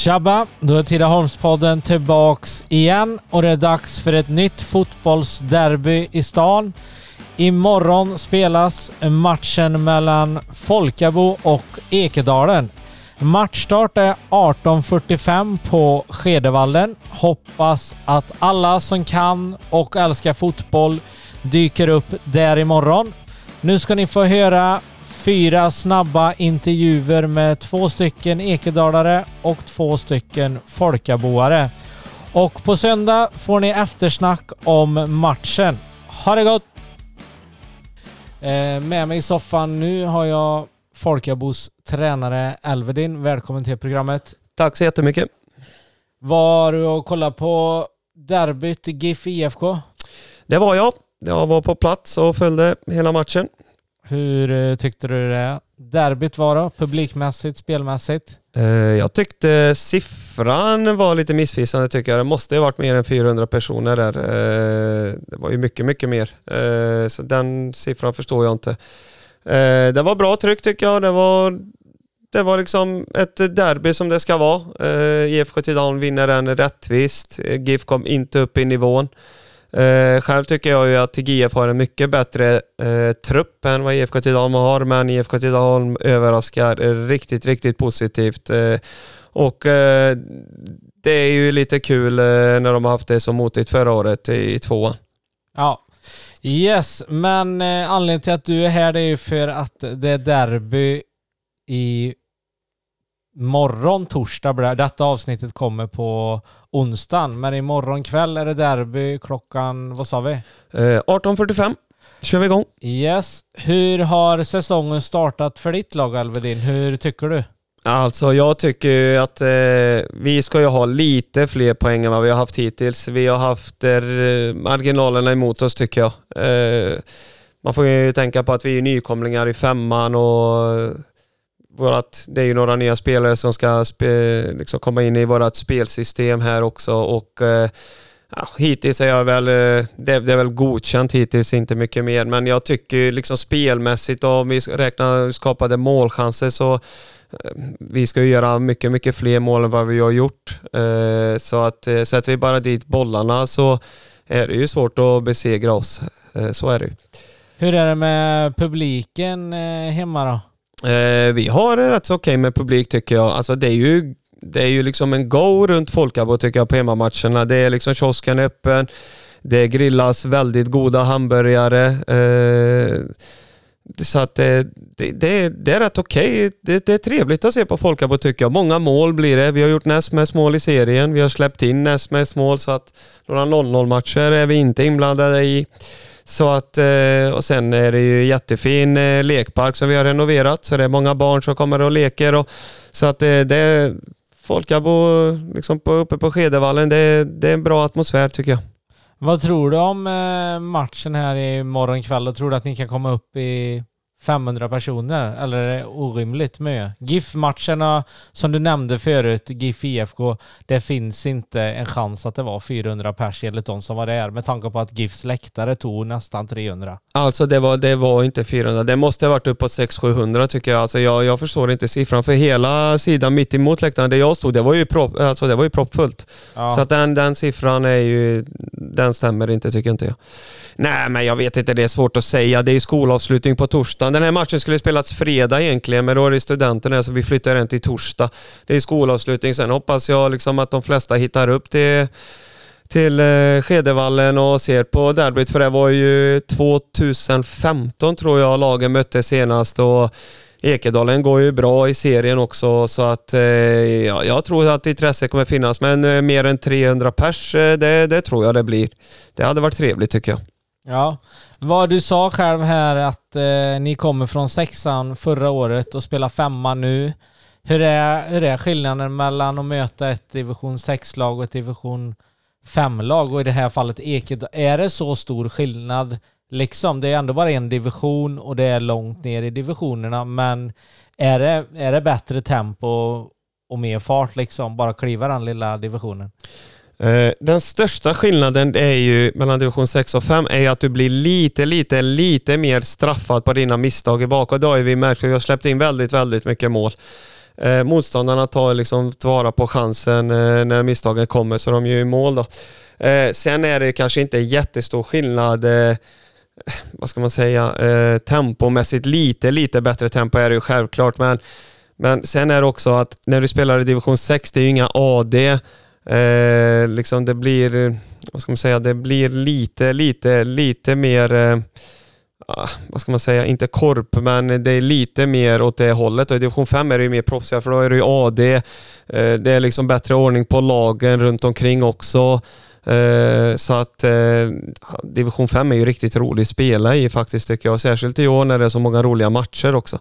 Tjabba! Då är Tidaholmspodden tillbaks igen och det är dags för ett nytt fotbollsderby i stan. Imorgon spelas matchen mellan Folkabo och Ekedalen. Matchstart är 18.45 på Skedevallen. Hoppas att alla som kan och älskar fotboll dyker upp där imorgon. Nu ska ni få höra fyra snabba intervjuer med två stycken ekedalare och två stycken folkaboare. Och på söndag får ni eftersnack om matchen. Ha det gott! Eh, med mig i soffan nu har jag Folkabos tränare Elvedin. Välkommen till programmet. Tack så jättemycket. Var du och kollade på derbyt GIF IFK? Det var jag. Jag var på plats och följde hela matchen. Hur eh, tyckte du det derbyt var då? Publikmässigt, spelmässigt? Eh, jag tyckte siffran var lite missvisande tycker jag. Det måste ha varit mer än 400 personer där. Eh, det var ju mycket, mycket mer. Så den siffran förstår jag inte. Det var bra tryck tycker jag. Det var, det var liksom ett derby som det ska vara. IFK Tidaholm vinner den rättvist. GIF kom inte upp i nivån. Eh, själv tycker jag ju att GIF har en mycket bättre eh, trupp än vad IFK Tidaholm har, men IFK Tidaholm överraskar riktigt, riktigt positivt. Eh, och eh, det är ju lite kul eh, när de har haft det så motigt förra året i, i tvåan. Ja, yes, men eh, anledningen till att du är här det är ju för att det är derby i morgon, torsdag blir det. Detta avsnittet kommer på onsdagen, men imorgon kväll är det derby klockan, vad sa vi? Eh, 18.45 kör vi igång. Yes. Hur har säsongen startat för ditt lag Alvedin? Hur tycker du? Alltså jag tycker att eh, vi ska ju ha lite fler poäng än vad vi har haft hittills. Vi har haft eh, marginalerna emot oss tycker jag. Eh, man får ju tänka på att vi är nykomlingar i femman och vårat, det är ju några nya spelare som ska spe, liksom komma in i vårt spelsystem här också och eh, ja, hittills är jag väl, eh, det, det, är väl godkänt hittills, inte mycket mer. Men jag tycker liksom spelmässigt, om vi räknar skapade målchanser så eh, vi ska ju göra mycket, mycket fler mål än vad vi har gjort. Eh, så att sätter vi bara dit bollarna så är det ju svårt att besegra oss. Så är det ju. Hur är det med publiken hemma då? Eh, vi har det rätt så okej med publik tycker jag. Alltså det är ju, det är ju liksom en go runt Folkabo tycker jag på hemmamatcherna. Det är liksom kiosken öppen. Det grillas väldigt goda hamburgare. Eh, så att det, det, det, det är rätt okej. Det, det, är trevligt att se på Folkabo tycker jag. Många mål blir det. Vi har gjort näst mest mål i serien. Vi har släppt in näst mest mål så att några 0-0 matcher är vi inte inblandade i. Så att, eh, och sen är det ju jättefin eh, lekpark som vi har renoverat, så det är många barn som kommer och leker. Och, så att eh, det, det folk jag bor liksom på, uppe på Skedevallen, det, det är en bra atmosfär tycker jag. Vad tror du om matchen här i morgon kväll? Tror du att ni kan komma upp i 500 personer eller är det orimligt mycket? GIF-matcherna som du nämnde förut, GIF IFK, det finns inte en chans att det var 400 pers enligt de som var där med tanke på att GIFs läktare tog nästan 300. Alltså det var, det var inte 400, det måste ha varit uppåt 600-700 tycker jag. Alltså jag. Jag förstår inte siffran för hela sidan mitt emot läktaren där jag stod, det var ju, prop, alltså det var ju proppfullt. Ja. Så att den, den siffran är ju, den stämmer inte tycker inte jag. Nej, men jag vet inte. Det är svårt att säga. Det är skolavslutning på torsdagen. Den här matchen skulle spelats fredag egentligen, men då är det studenterna så vi flyttar den till torsdag. Det är skolavslutning. Sen hoppas jag liksom att de flesta hittar upp till till eh, Skedevallen och ser på derbyt, för det var ju 2015 tror jag lagen mötte senast och Ekedalen går ju bra i serien också så att eh, ja, jag tror att intresse kommer finnas men eh, mer än 300 pers, eh, det, det tror jag det blir. Det hade varit trevligt tycker jag. Ja, vad du sa själv här att eh, ni kommer från sexan förra året och spelar femma nu. Hur är, hur är skillnaden mellan att möta ett division 6-lag och ett division 5-lag och i det här fallet Ekedal? Är det så stor skillnad? Liksom, det är ändå bara en division och det är långt ner i divisionerna, men är det, är det bättre tempo och mer fart liksom, bara kliva den lilla divisionen? Eh, den största skillnaden är ju mellan division 6 och 5 är att du blir lite, lite, lite mer straffad på dina misstag i bak och det har vi märkt för vi har släppt in väldigt, väldigt mycket mål. Eh, motståndarna tar liksom vara på chansen eh, när misstagen kommer så de gör ju mål då. Eh, sen är det kanske inte jättestor skillnad eh, vad ska man säga, eh, tempomässigt lite, lite bättre tempo är det ju självklart men, men sen är det också att när du spelar i division 6, det är ju inga AD, eh, liksom det blir, eh, vad ska man säga, det blir lite, lite, lite mer eh, ah, vad ska man säga, inte korp, men det är lite mer åt det hållet. Och I division 5 är det ju mer proffsiga, för då är det ju AD. Eh, det är liksom bättre ordning på lagen runt omkring också. Eh, så att eh, division 5 är ju riktigt rolig att spela i faktiskt tycker jag. Särskilt i år när det är så många roliga matcher också.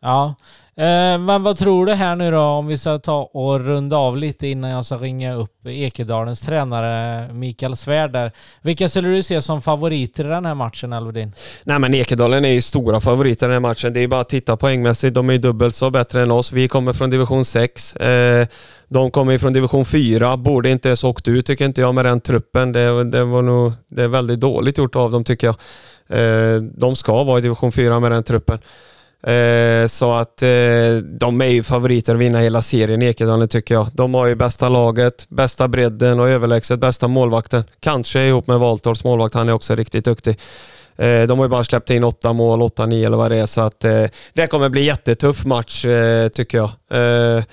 Ja, Eh, men vad tror du här nu då om vi ska ta och runda av lite innan jag ska ringa upp Ekedalens tränare Mikael Svärd Vilka skulle du se som favoriter i den här matchen Alvedin? Nej men Ekedalen är ju stora favoriter i den här matchen. Det är bara att titta poängmässigt. De är ju dubbelt så bättre än oss. Vi kommer från division 6. Eh, de kommer från division 4. Borde inte ens åkt ut tycker inte jag med den truppen. Det, det var nog det är väldigt dåligt gjort av dem tycker jag. Eh, de ska vara i division 4 med den truppen. Eh, så att eh, de är ju favoriter att vinna hela serien Ekedalen tycker jag. De har ju bästa laget, bästa bredden och överlägset bästa målvakten. Kanske ihop med Valtorps målvakt, han är också riktigt duktig. Eh, de har ju bara släppt in åtta mål, åtta, nio eller vad det är, så att eh, det kommer bli jättetuff match eh, tycker jag. Eh,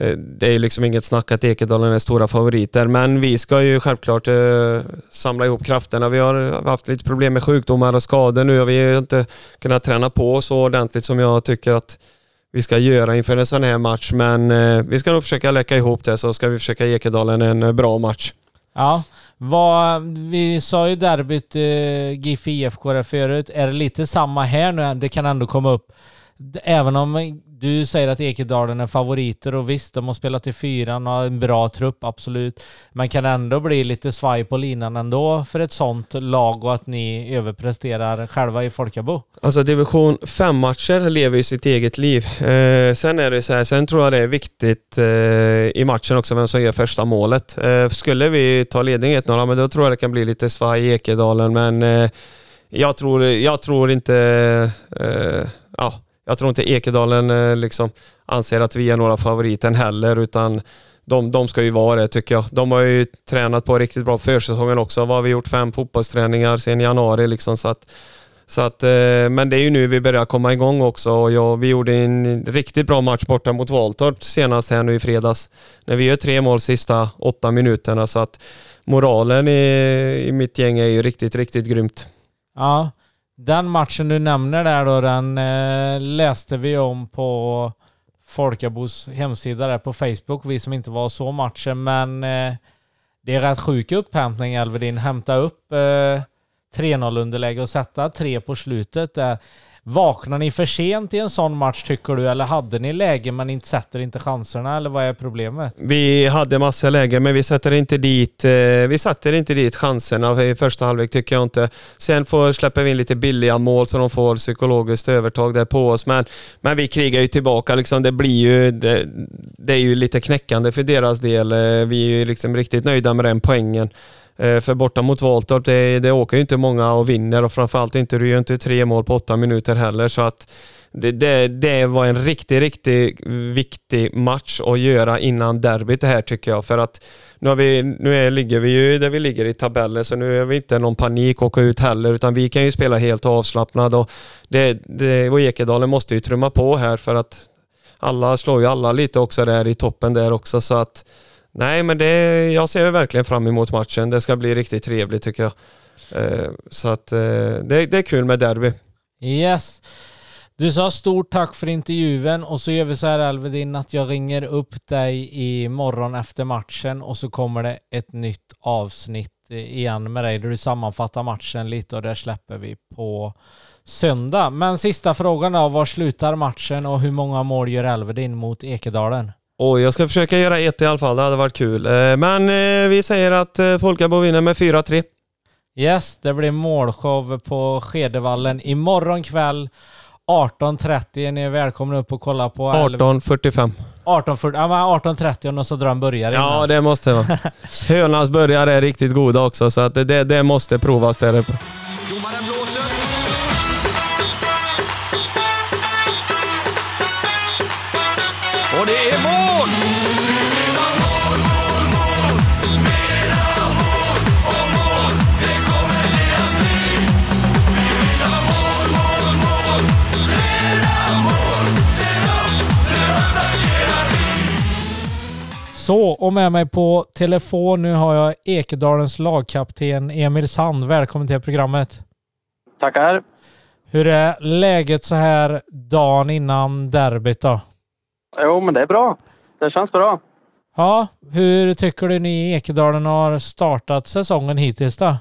Eh, det är liksom inget snack att Ekedalen är stora favoriter, men vi ska ju självklart eh, samla ihop krafterna. Vi har haft lite problem med sjukdomar och skador nu och vi har inte kunnat träna på så ordentligt som jag tycker att vi ska göra inför en sån här match, men eh, vi ska nog försöka läcka ihop det så ska vi försöka ge Ekedalen en eh, bra match. Ja, vad, vi sa ju derbyt eh, GIF IFK där förut. Är det lite samma här nu? Det kan ändå komma upp. Även om du säger att Ekedalen är favoriter och visst, de har spelat i fyran och har en bra trupp, absolut. Men kan ändå bli lite svaj på linan ändå för ett sånt lag och att ni överpresterar själva i Folkabo? Alltså division 5-matcher lever ju sitt eget liv. Eh, sen är det så här, sen tror jag det är viktigt eh, i matchen också vem som gör första målet. Eh, skulle vi ta ledning 1-0, men då tror jag det kan bli lite svaj i Ekedalen, men eh, jag tror, jag tror inte... Eh, ja, jag tror inte Ekedalen eh, liksom anser att vi är några favoriter heller, utan de, de ska ju vara det tycker jag. De har ju tränat på riktigt bra på försäsongen också. Vad har vi gjort? Fem fotbollsträningar sedan januari liksom. Så att, så att, eh, men det är ju nu vi börjar komma igång också och jag, vi gjorde en riktigt bra match borta mot Valtorp senast här nu i fredags. När vi gör tre mål sista åtta minuterna så att moralen i, i mitt gäng är ju riktigt, riktigt grymt. Ja, den matchen du nämner där då, den eh, läste vi om på Folkabos hemsida där på Facebook, vi som inte var så matchen, men eh, det är rätt sjuk upphämtning Elvedin. Hämta upp eh, 3-0 underläge och sätta tre på slutet. Där. Vaknar ni för sent i en sån match tycker du? Eller hade ni läge men inte sätter inte chanserna? Eller vad är problemet? Vi hade massa lägen men vi sätter inte dit, eh, vi sätter inte dit chanserna i första halvlek tycker jag inte. Sen får, släpper vi in lite billiga mål så de får psykologiskt övertag där på oss. Men, men vi krigar ju tillbaka liksom. Det blir ju, det, det är ju lite knäckande för deras del. Eh, vi är ju liksom riktigt nöjda med den poängen. Eh, för borta mot Valtorp, det, det åker ju inte många och vinner och framförallt inte, du gör inte tre mål på åtta minuter heller. Så att det, det, det var en riktigt, riktigt viktig match att göra innan derbyt det här tycker jag. För att nu, har vi, nu är, ligger vi ju där vi ligger i tabellen så nu är vi inte någon panik att åka ut heller utan vi kan ju spela helt avslappnad och, det, det, och Ekedalen måste ju trumma på här för att alla slår ju alla lite också där i toppen där också så att Nej, men det, jag ser verkligen fram emot matchen. Det ska bli riktigt trevligt tycker jag. Eh, så att eh, det, det är kul med derby. Yes. Du sa stort tack för intervjun och så gör vi så här Alvedin att jag ringer upp dig i morgon efter matchen och så kommer det ett nytt avsnitt igen med dig där du sammanfattar matchen lite och det släpper vi på söndag. Men sista frågan då, var slutar matchen och hur många mål gör Alvedin mot Ekedalen? Oj, jag ska försöka göra ett i alla fall. Det hade varit kul. Eh, men eh, vi säger att eh, Folkabo vinner med 4-3. Yes, det blir målshow på Skedevallen imorgon kväll 18.30 ni är välkomna upp och kolla på. 18.45. 18.40, ja 18.30 och så drar den börjar innan. Ja, det måste vara. Hönans börjar är riktigt goda också, så att det, det måste provas där uppe. Så, och med mig på telefon nu har jag Ekedalens lagkapten Emil Sand. Välkommen till programmet. Tackar. Hur är läget så här dagen innan derbyt då? Jo, men det är bra. Det känns bra. Ja, hur tycker du ni i Ekedalen har startat säsongen hittills då?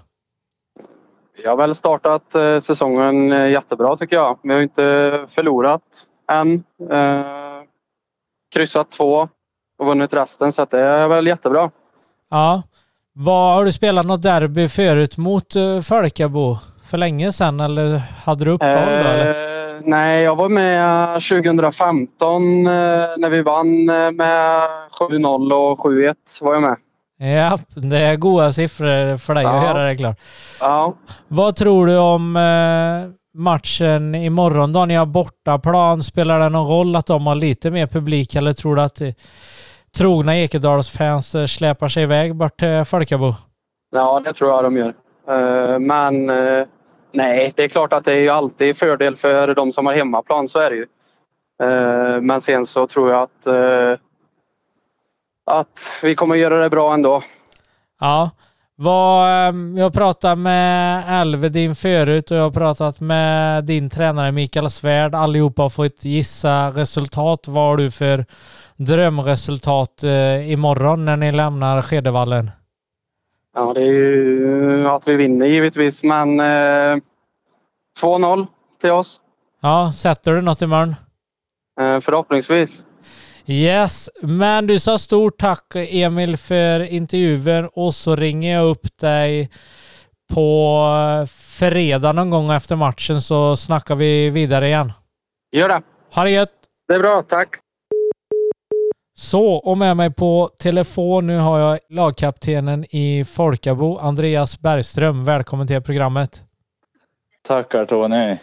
Vi har väl startat eh, säsongen eh, jättebra tycker jag. Vi har inte förlorat än. Eh, kryssat två och vunnit resten så det är väl jättebra. Ja. Vad, har du spelat något derby förut mot uh, Falkabo? För länge sedan eller hade du uppehåll då? Eller? nej, jag var med 2015 när vi vann med 7-0 och 7-1 var jag med. Ja, det är goda siffror för dig ja. att höra det klart. Ja. Vad tror du om eh, matchen imorgon då? Ni har bortaplan. Spelar det någon roll att de har lite mer publik eller tror du att trogna Ekedalsfans eh, släpar sig iväg bort till Falkabo? Ja, det tror jag de gör. Eh, men nej, det är klart att det är ju alltid fördel för de som har hemmaplan, så är det ju. Men sen så tror jag att att vi kommer göra det bra ändå. Ja. Vad, ehm, jag pratade med Elvedin förut och jag har pratat med din tränare Mikael Svärd. Allihopa har fått gissa resultat. Vad har du för drömresultat eh, imorgon när ni lämnar Skedevallen? Ja, det är ju att vi vinner givetvis, men eh, 2-0 till oss. Ja, sätter du något imorgon? Eh, förhoppningsvis. Yes, men du sa stort tack Emil för intervjun och så ringer jag upp dig på fredag någon gång efter matchen så snackar vi vidare igen. Gör det. Ha det gött. Det är bra, tack. Så, och med mig på telefon nu har jag lagkaptenen i Folkabo, Andreas Bergström. Välkommen till programmet. Tackar Tony.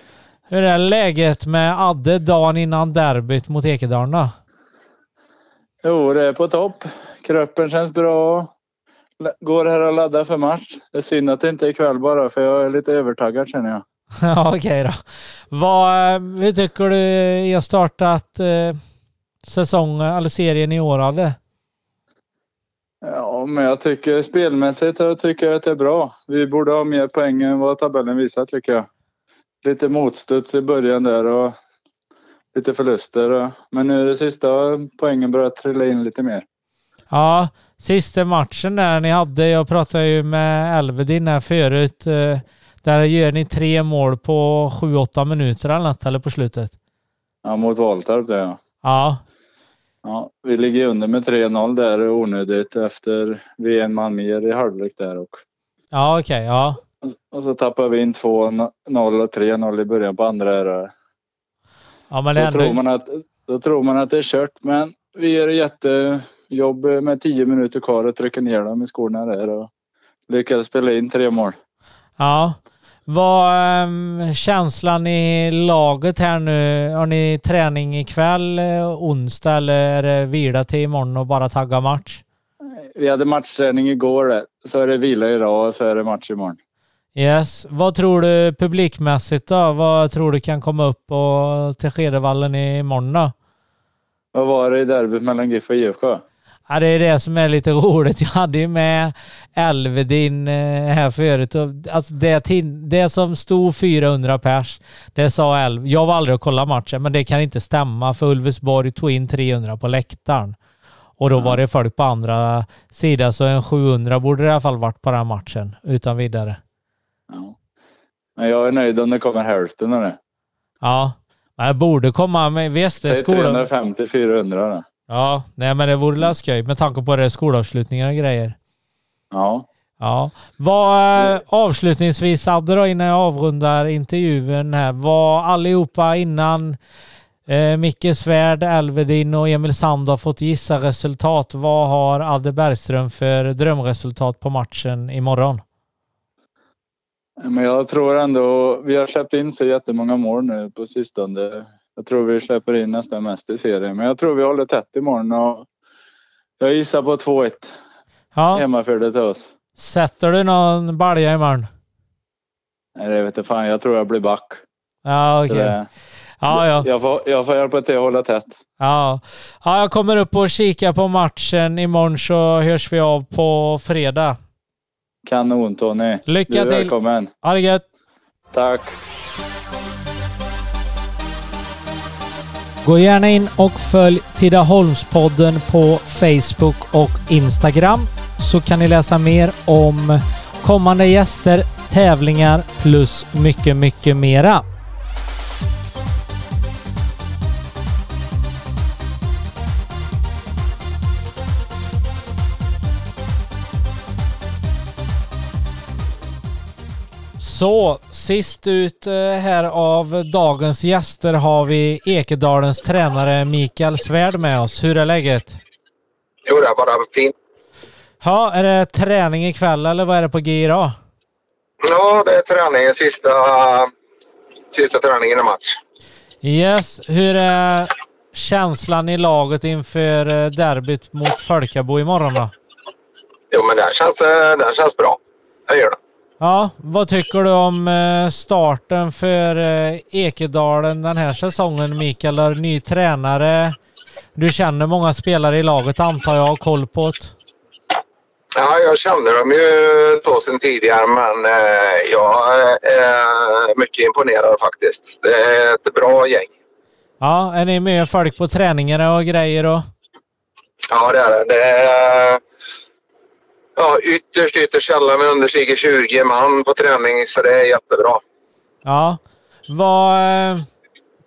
Hur är läget med Adde dagen innan derbyt mot Ekedalen? Jo, det är på topp. Kroppen känns bra. Går här och laddar för match. Det är synd att det inte är ikväll bara för jag är lite övertaggad känner jag. ja, okej då. Vad, hur tycker du jag startat eh, säsongen eller serien i år hade? Ja, men jag tycker spelmässigt jag tycker att det är bra. Vi borde ha mer poäng än vad tabellen visar tycker jag. Lite motstuds i början där och lite förluster. Men nu är det sista poängen börjat trilla in lite mer. Ja, sista matchen där ni hade, jag pratade ju med Elvedin här förut. Eh, där gör ni tre mål på sju åtta minuter eller något, eller på slutet. Ja, mot Valtorp det ja. Ja. Ja, vi ligger under med 3-0 där onödigt efter vi är en man mer i halvlek där och. Ja, okej, okay, ja. Och så tappar vi in 2-0 och 3-0 i början på andra. Där. Ja, men då, ändå... tror man att, då tror man att det är kört, men vi gör jättejobb med tio minuter kvar och trycker ner dem i skorna där och lyckas spela in tre mål. Ja. Vad um, känslan i laget här nu? Har ni träning ikväll, eh, onsdag eller är det vila till imorgon och bara tagga match? Vi hade matchträning igår, så är det vila idag och så är det match imorgon. Yes. Vad tror du publikmässigt då? Vad tror du kan komma upp och till Skedevallen imorgon då? Vad var det i derbyt mellan GIF och IFK? Ja, det är det som är lite roligt. Jag hade ju med Elvedin eh, här förut. Alltså det, det som stod 400 pers, det sa Elv. Jag var aldrig och kollade matchen, men det kan inte stämma för Ulvesborg tog in 300 på läktaren. Och då var det folk på andra sidan, så en 700 borde det i alla fall varit på den matchen utan vidare. Ja. Men jag är nöjd om det kommer hälften av det. Ja, men det borde komma med visst, Säg 350-400 Ja, nej men det vore läskoj med tanke på det skolavslutningar och grejer. Ja. Ja. Vad eh, avslutningsvis hade då innan jag avrundar intervjun här. Var allihopa innan eh, Micke Svärd, Elvedin och Emil Sand har fått gissa resultat. Vad har Adde Bergström för drömresultat på matchen imorgon? Men jag tror ändå, vi har släppt in så jättemånga mål nu på sistone. Jag tror vi släpper in nästan mest i serien, men jag tror vi håller tätt imorgon och jag gissar på 2-1. Ja. Hemmafördel till oss. Sätter du någon balja imorgon? Nej, det vet jag fan. Jag tror jag blir back. Ja, okej. Okay. Ja, ja. Jag får, jag får hjälpa till att hålla tätt. Ja. ja, jag kommer upp och kika på matchen. Imorgon så hörs vi av på fredag. Kanon Tony. Lycka du är till. välkommen. Ha det gött. Tack. Gå gärna in och följ Tidaholmspodden på Facebook och Instagram så kan ni läsa mer om kommande gäster, tävlingar plus mycket, mycket mera. Så, sist ut eh, här av dagens gäster har vi Ekedalens tränare Mikael Svärd med oss. Hur är läget? Jo, det är bara fint. Ja, är det träning ikväll eller vad är det på G idag? Ja, det är träningen. Sista, sista träningen i match. Yes, hur är känslan i laget inför eh, derbyt mot Folkabo imorgon då? Jo, men den känns, eh, den känns bra. Det gör den. Ja, vad tycker du om eh, starten för Ekedalen den här säsongen Mikael? Är ny tränare. Du känner många spelare i laget antar jag, har koll på det. Ja, jag känner dem ju då sedan tidigare, men eh, jag är mycket imponerad faktiskt. Det är ett bra gäng. Ja, är ni med folk på träningar och grejer? Och... Ja, det är det. det är, ja, ytterst, ytterst sällan vi understiger 20 man på träning, så det är jättebra. Ja. Vad eh,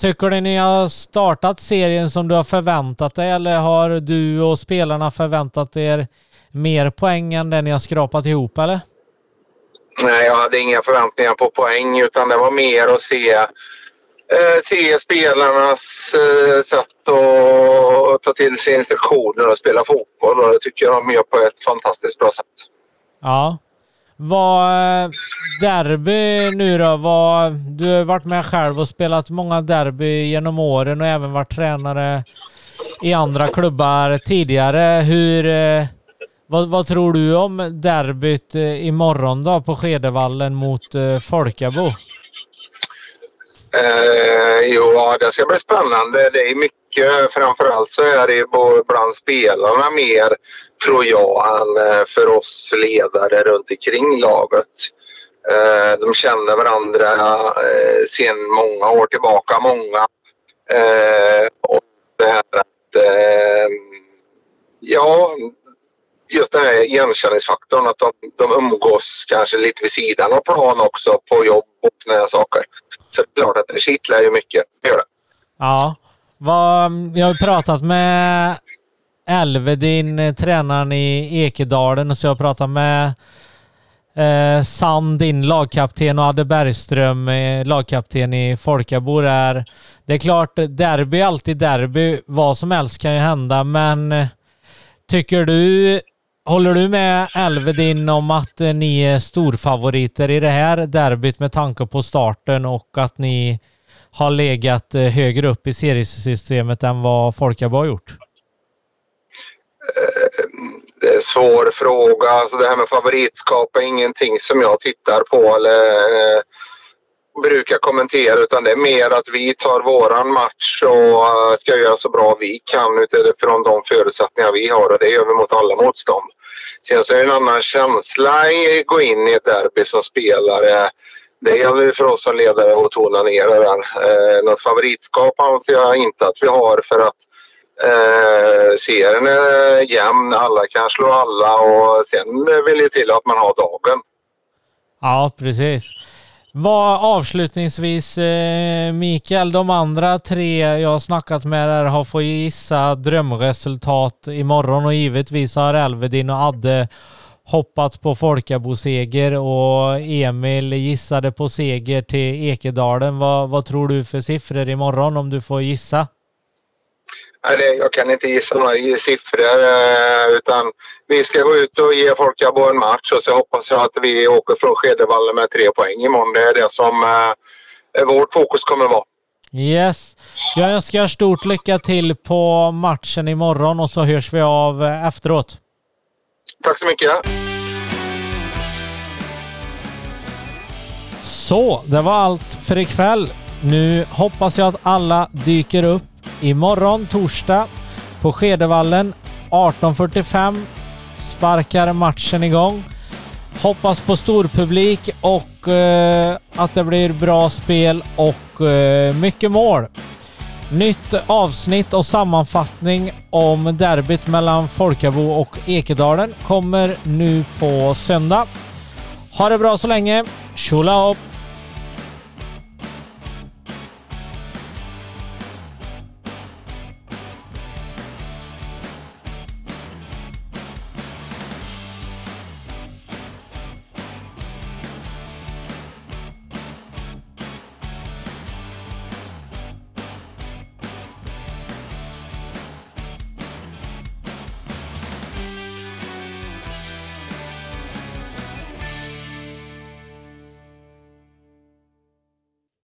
tycker du ni har startat serien som du har förväntat dig eller har du och spelarna förväntat er mer poäng än det ni har skrapat ihop eller? Nej, jag hade inga förväntningar på poäng utan det var mer att se, eh, se spelarnas eh, sätt att ta till sig instruktioner och spela fotboll och det tycker jag de gör på ett fantastiskt bra sätt. Ja. Vad derby nu då? Vad, du har varit med själv och spelat många derby genom åren och även varit tränare i andra klubbar tidigare. Hur, eh, vad, vad, tror du om derbyt eh, imorgon då på Skedevallen mot eh, Folkabo? Eh, jo, det ska bli spännande. Det är mycket, framförallt så är det bland spelarna mer, tror jag, än eh, för oss ledare runt omkring laget. Eh, de känner varandra eh, sedan många år tillbaka, många. Och det här att, ja, just den här igenkänningsfaktorn, att de, de umgås kanske lite vid sidan av plan också på jobb och sådana saker. Så det är klart att det kittlar ju mycket. Det gör det. Ja. Vad, jag har pratat med Elvedin, eh, tränaren i Ekedalen, och så jag har pratat med eh, Sand, din lagkapten, och Adde Bergström, eh, lagkapten i Folkabo. Där. Det är klart, derby är alltid derby. Vad som helst kan ju hända, men eh, tycker du Håller du med Elvedin om att eh, ni är storfavoriter i det här derbyt med tanke på starten och att ni har legat eh, högre upp i seriesystemet än vad Folkabo har gjort? Eh, det är en svår fråga. Alltså det här med favoritskap är ingenting som jag tittar på eller eh, brukar kommentera utan det är mer att vi tar våran match och ska göra så bra vi kan utifrån de förutsättningar vi har och det gör vi mot alla motstånd. Sen så är det en annan känsla att gå in i ett derby som spelare. Det gäller för oss som ledare att tona ner det där. Eh, något favoritskap anser jag inte att vi har för att eh, serien är jämn. Alla kan slå alla och sen vill det till att man har dagen. Ja, precis. Vad avslutningsvis eh, Mikael, de andra tre jag har snackat med där har fått gissa drömresultat imorgon och givetvis har Elvedin och Adde hoppat på Folkabo-seger och Emil gissade på seger till Ekedalen. Vad, vad tror du för siffror imorgon om du får gissa? jag kan inte gissa några siffror eh, utan vi ska gå ut och ge Folkabo en match och så hoppas jag att vi åker från Skedevalla med tre poäng imorgon. Det är det som eh, vårt fokus kommer att vara. Yes. Jag önskar stort lycka till på matchen imorgon och så hörs vi av eh, efteråt. Tack så mycket. Så, det var allt för ikväll. Nu hoppas jag att alla dyker upp imorgon torsdag på Skedevallen 18.45 sparkar matchen igång. Hoppas på storpublik och eh, att det blir bra spel och eh, mycket mål. Nytt avsnitt och sammanfattning om derbyt mellan Folkabo och Ekedalen kommer nu på söndag. Ha det bra så länge. Tjola upp!